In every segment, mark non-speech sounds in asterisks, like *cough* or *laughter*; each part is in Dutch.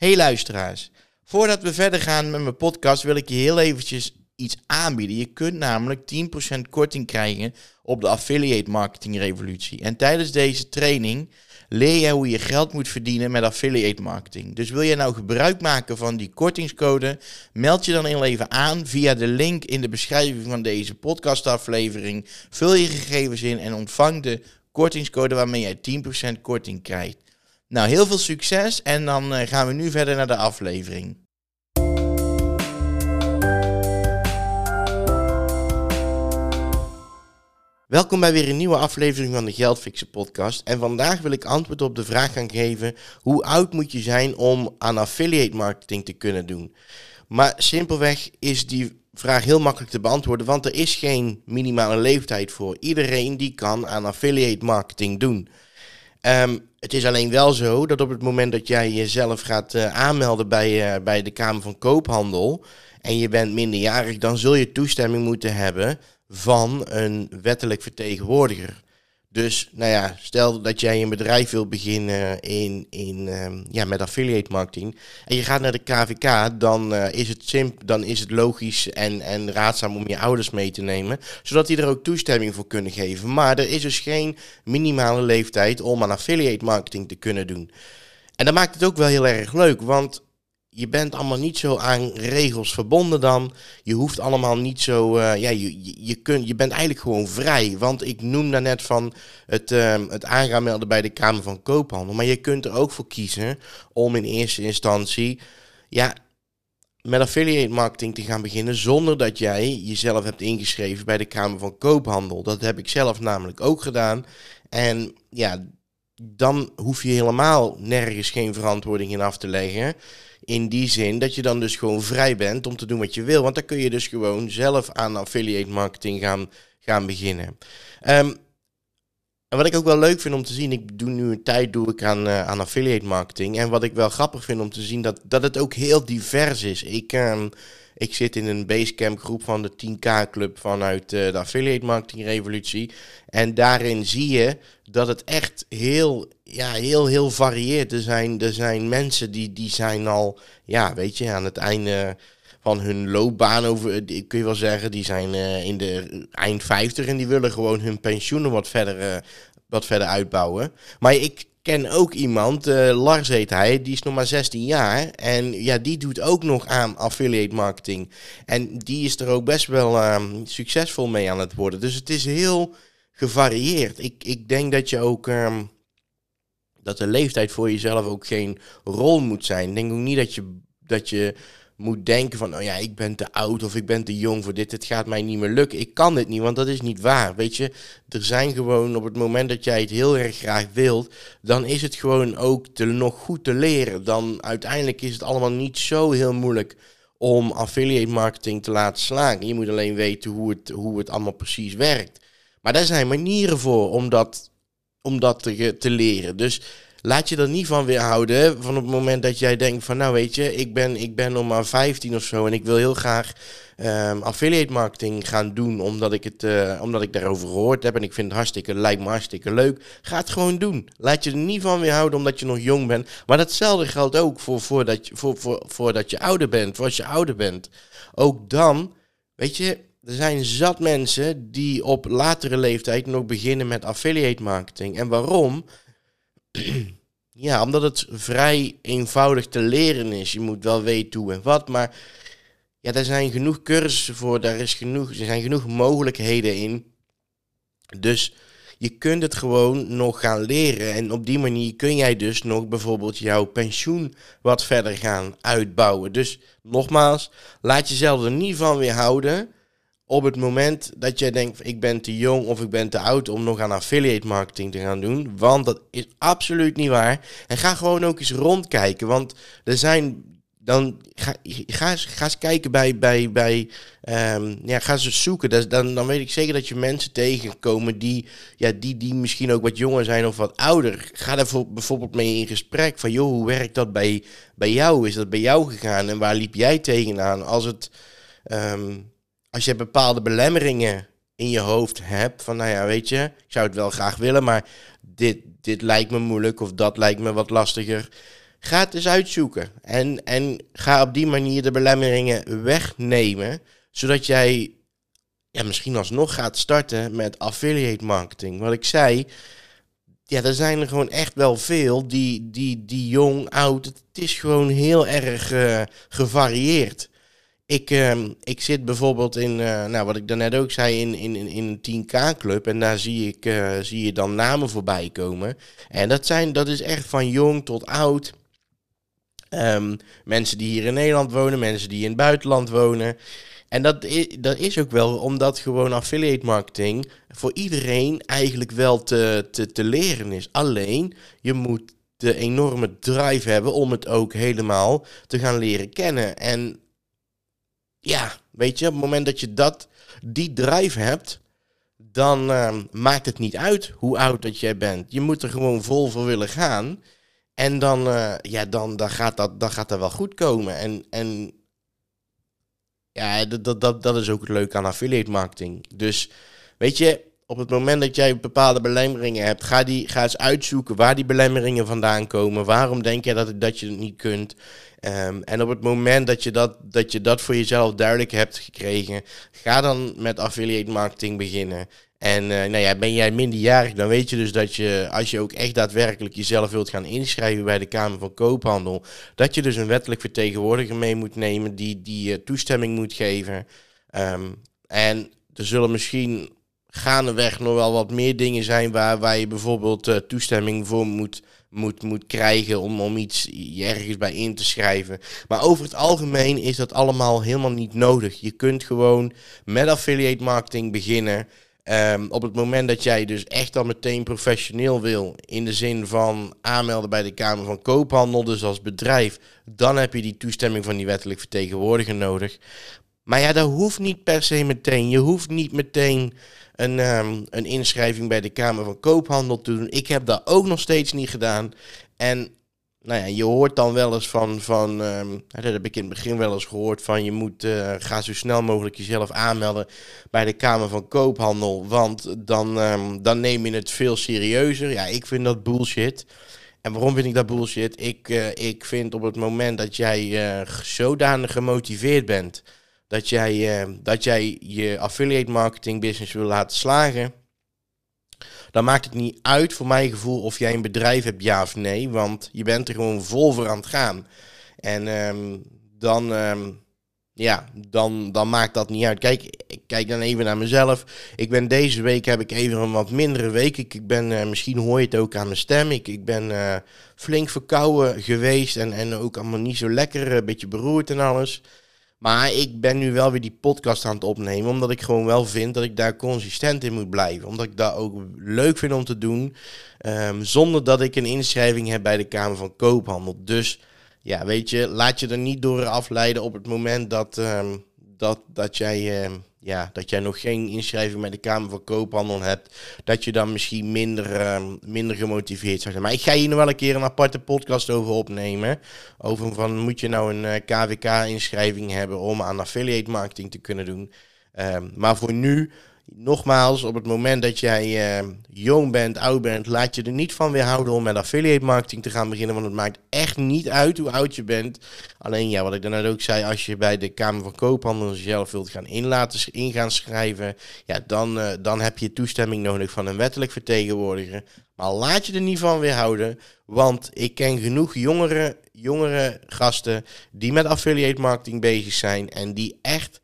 Hey luisteraars, voordat we verder gaan met mijn podcast wil ik je heel eventjes iets aanbieden. Je kunt namelijk 10% korting krijgen op de affiliate marketing revolutie. En tijdens deze training leer je hoe je geld moet verdienen met affiliate marketing. Dus wil je nou gebruik maken van die kortingscode, meld je dan even aan via de link in de beschrijving van deze podcastaflevering. Vul je gegevens in en ontvang de kortingscode waarmee jij 10% korting krijgt. Nou, heel veel succes en dan eh, gaan we nu verder naar de aflevering. Welkom bij weer een nieuwe aflevering van de Geldfixen podcast. En vandaag wil ik antwoord op de vraag gaan geven: hoe oud moet je zijn om aan affiliate marketing te kunnen doen? Maar simpelweg is die vraag heel makkelijk te beantwoorden, want er is geen minimale leeftijd voor. Iedereen die kan aan affiliate marketing doen. Ehm, het is alleen wel zo dat op het moment dat jij jezelf gaat uh, aanmelden bij, uh, bij de Kamer van Koophandel en je bent minderjarig, dan zul je toestemming moeten hebben van een wettelijk vertegenwoordiger. Dus nou ja, stel dat jij een bedrijf wil beginnen in, in, um, ja, met affiliate marketing en je gaat naar de KVK, dan, uh, is, het simp dan is het logisch en, en raadzaam om je ouders mee te nemen, zodat die er ook toestemming voor kunnen geven. Maar er is dus geen minimale leeftijd om aan affiliate marketing te kunnen doen. En dat maakt het ook wel heel erg leuk, want je bent allemaal niet zo aan regels verbonden dan. Je hoeft allemaal niet zo. Uh, ja, je, je, kunt, je bent eigenlijk gewoon vrij. Want ik noem daarnet van het, uh, het bij de Kamer van Koophandel. Maar je kunt er ook voor kiezen om in eerste instantie. Ja, met affiliate marketing te gaan beginnen zonder dat jij jezelf hebt ingeschreven bij de Kamer van Koophandel. Dat heb ik zelf namelijk ook gedaan. En ja, dan hoef je helemaal nergens geen verantwoording in af te leggen. In die zin dat je dan dus gewoon vrij bent om te doen wat je wil. Want dan kun je dus gewoon zelf aan affiliate marketing gaan, gaan beginnen. Um, en wat ik ook wel leuk vind om te zien, ik doe nu een tijd doe ik aan, uh, aan affiliate marketing. En wat ik wel grappig vind om te zien, dat, dat het ook heel divers is. Ik, um, ik zit in een Basecamp groep van de 10K Club vanuit uh, de Affiliate Marketing Revolutie. En daarin zie je dat het echt heel, ja, heel, heel varieert. Er zijn, er zijn mensen die, die zijn al, ja, weet je, aan het einde van hun loopbaan over, kun je wel zeggen, die zijn uh, in de eind 50 en die willen gewoon hun pensioenen wat verder, uh, wat verder uitbouwen. Maar ik ken ook iemand, Lars heet hij, die is nog maar 16 jaar. En ja, die doet ook nog aan affiliate marketing. En die is er ook best wel uh, succesvol mee aan het worden. Dus het is heel gevarieerd. Ik, ik denk dat je ook. Um, dat de leeftijd voor jezelf ook geen rol moet zijn. Ik denk ook niet dat je, dat je moet denken van, oh ja, ik ben te oud of ik ben te jong voor dit, het gaat mij niet meer lukken. Ik kan dit niet, want dat is niet waar. Weet je, er zijn gewoon op het moment dat jij het heel erg graag wilt, dan is het gewoon ook te, nog goed te leren. Dan uiteindelijk is het allemaal niet zo heel moeilijk om affiliate marketing te laten slagen. Je moet alleen weten hoe het, hoe het allemaal precies werkt. Maar daar zijn manieren voor om dat, om dat te, te leren. Dus laat je er niet van weerhouden. Van op het moment dat jij denkt van nou weet je, ik ben, ik ben nog maar 15 of zo en ik wil heel graag um, affiliate marketing gaan doen omdat ik, het, uh, omdat ik daarover gehoord heb en ik vind het hartstikke, lijkt me hartstikke leuk. Ga het gewoon doen. Laat je er niet van weerhouden omdat je nog jong bent. Maar datzelfde geldt ook voor, voordat, je, voor, voor, voordat je ouder bent, voor als je ouder bent. Ook dan, weet je, er zijn zat mensen die op latere leeftijd nog beginnen met affiliate marketing. En waarom? *clears throat* ja, omdat het vrij eenvoudig te leren is. Je moet wel weten hoe en wat, maar ja, er zijn genoeg cursussen voor, daar is genoeg, er zijn genoeg mogelijkheden in. Dus je kunt het gewoon nog gaan leren. En op die manier kun jij dus nog bijvoorbeeld jouw pensioen wat verder gaan uitbouwen. Dus nogmaals, laat jezelf er niet van weerhouden op het moment dat jij denkt, ik ben te jong of ik ben te oud om nog aan affiliate marketing te gaan doen. Want dat is absoluut niet waar. En ga gewoon ook eens rondkijken. Want er zijn dan ga, ga, eens, ga eens kijken bij, bij, bij um, ja, ga eens zoeken. dan, dan weet ik zeker dat je mensen tegenkomen die, ja, die, die misschien ook wat jonger zijn of wat ouder. Ga daar bijvoorbeeld mee in gesprek van, joh, hoe werkt dat bij, bij jou? Is dat bij jou gegaan en waar liep jij tegenaan? Als het, um, als je bepaalde belemmeringen in je hoofd hebt, van nou ja, weet je, ik zou het wel graag willen, maar dit, dit lijkt me moeilijk of dat lijkt me wat lastiger. Ga het eens uitzoeken. En, en ga op die manier de belemmeringen wegnemen. Zodat jij ja, misschien alsnog gaat starten met affiliate marketing. Wat ik zei, ja, er zijn er gewoon echt wel veel die, die, die jong, oud. Het is gewoon heel erg uh, gevarieerd. Ik, uh, ik zit bijvoorbeeld in, uh, nou wat ik daarnet ook zei, in, in, in een 10K-club. En daar zie, ik, uh, zie je dan namen voorbij komen. En dat, zijn, dat is echt van jong tot oud. Um, mensen die hier in Nederland wonen, mensen die in het buitenland wonen. En dat is, dat is ook wel omdat gewoon affiliate marketing voor iedereen eigenlijk wel te, te, te leren is. Alleen je moet de enorme drive hebben om het ook helemaal te gaan leren kennen. En ja, weet je, op het moment dat je dat, die drive hebt, dan uh, maakt het niet uit hoe oud dat jij bent. Je moet er gewoon vol voor willen gaan. En dan, uh, ja, dan, dan, gaat dat, dan gaat dat wel goed komen. En, en ja, dat, dat, dat is ook het leuke aan affiliate marketing. Dus weet je, op het moment dat jij bepaalde belemmeringen hebt, ga, die, ga eens uitzoeken waar die belemmeringen vandaan komen. Waarom denk je dat, dat je het niet kunt? Um, en op het moment dat je dat, dat je dat voor jezelf duidelijk hebt gekregen, ga dan met affiliate marketing beginnen. En uh, nou ja, ben jij minderjarig, dan weet je dus dat je, als je ook echt daadwerkelijk jezelf wilt gaan inschrijven bij de Kamer van Koophandel, dat je dus een wettelijk vertegenwoordiger mee moet nemen die, die uh, toestemming moet geven. Um, en er zullen misschien gaandeweg nog wel wat meer dingen zijn waar, waar je bijvoorbeeld uh, toestemming voor moet, moet, moet krijgen om, om iets ergens bij in te schrijven. Maar over het algemeen is dat allemaal helemaal niet nodig. Je kunt gewoon met affiliate marketing beginnen. Um, op het moment dat jij dus echt al meteen professioneel wil, in de zin van aanmelden bij de Kamer van Koophandel, dus als bedrijf, dan heb je die toestemming van die wettelijk vertegenwoordiger nodig. Maar ja, dat hoeft niet per se meteen. Je hoeft niet meteen een, um, een inschrijving bij de Kamer van Koophandel te doen. Ik heb dat ook nog steeds niet gedaan. En nou ja, je hoort dan wel eens van, van um, dat heb ik in het begin wel eens gehoord, van je moet uh, ga zo snel mogelijk jezelf aanmelden bij de Kamer van Koophandel, want dan, um, dan neem je het veel serieuzer. Ja, ik vind dat bullshit. En waarom vind ik dat bullshit? Ik, uh, ik vind op het moment dat jij uh, zodanig gemotiveerd bent, dat jij, dat jij je affiliate marketing business wil laten slagen, dan maakt het niet uit voor mijn gevoel of jij een bedrijf hebt, ja of nee. Want je bent er gewoon vol voor aan het gaan. En um, dan, um, ja, dan, dan maakt dat niet uit. Kijk, ik kijk dan even naar mezelf. Ik ben deze week heb ik even een wat mindere week. Ik, ik ben, uh, misschien hoor je het ook aan mijn stem. Ik, ik ben uh, flink verkouden geweest en, en ook allemaal niet zo lekker. Een beetje beroerd en alles. Maar ik ben nu wel weer die podcast aan het opnemen, omdat ik gewoon wel vind dat ik daar consistent in moet blijven. Omdat ik dat ook leuk vind om te doen, um, zonder dat ik een inschrijving heb bij de Kamer van Koophandel. Dus ja, weet je, laat je er niet door afleiden op het moment dat, um, dat, dat jij... Uh, ja, dat jij nog geen inschrijving bij de Kamer van Koophandel hebt, dat je dan misschien minder, uh, minder gemotiveerd zou zijn. Maar ik ga hier nog wel een keer een aparte podcast over opnemen. Over van moet je nou een uh, eh, KVK-inschrijving hebben om aan affiliate marketing te kunnen doen. Uh, maar voor nu nogmaals, op het moment dat jij uh, jong bent, oud bent, laat je er niet van weerhouden om met affiliate marketing te gaan beginnen. Want het maakt echt niet uit hoe oud je bent. Alleen ja, wat ik daarnet ook zei, als je bij de Kamer van Koophandel zelf wilt gaan inlaten, in gaan schrijven, ja, dan, uh, dan heb je toestemming nodig van een wettelijk vertegenwoordiger. Maar laat je er niet van weerhouden, want ik ken genoeg jongere, jongere gasten die met affiliate marketing bezig zijn en die echt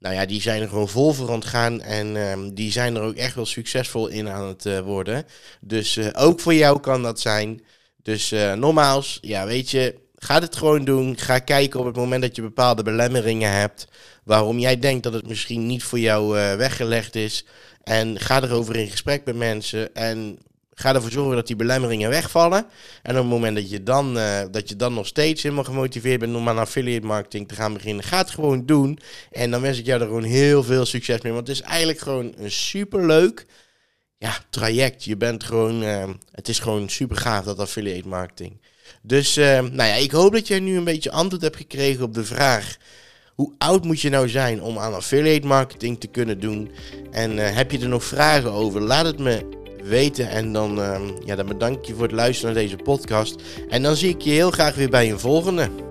nou ja, die zijn er gewoon vol voor ontgaan en um, die zijn er ook echt wel succesvol in aan het uh, worden. Dus uh, ook voor jou kan dat zijn. Dus uh, nogmaals, ja, weet je, ga het gewoon doen. Ga kijken op het moment dat je bepaalde belemmeringen hebt, waarom jij denkt dat het misschien niet voor jou weggelegd is. En ga erover in gesprek met mensen en Ga ervoor zorgen dat die belemmeringen wegvallen. En op het moment dat je dan, uh, dat je dan nog steeds helemaal gemotiveerd bent om aan affiliate marketing te gaan beginnen, ga het gewoon doen. En dan wens ik jou er gewoon heel veel succes mee. Want het is eigenlijk gewoon een superleuk ja, traject. Je bent gewoon, uh, het is gewoon super gaaf dat affiliate marketing. Dus uh, nou ja, ik hoop dat jij nu een beetje antwoord hebt gekregen op de vraag. Hoe oud moet je nou zijn om aan affiliate marketing te kunnen doen? En heb je er nog vragen over? Laat het me weten. En dan, ehm, ja, dan bedank ik je voor het luisteren naar deze podcast. En dan zie ik je heel graag weer bij een volgende.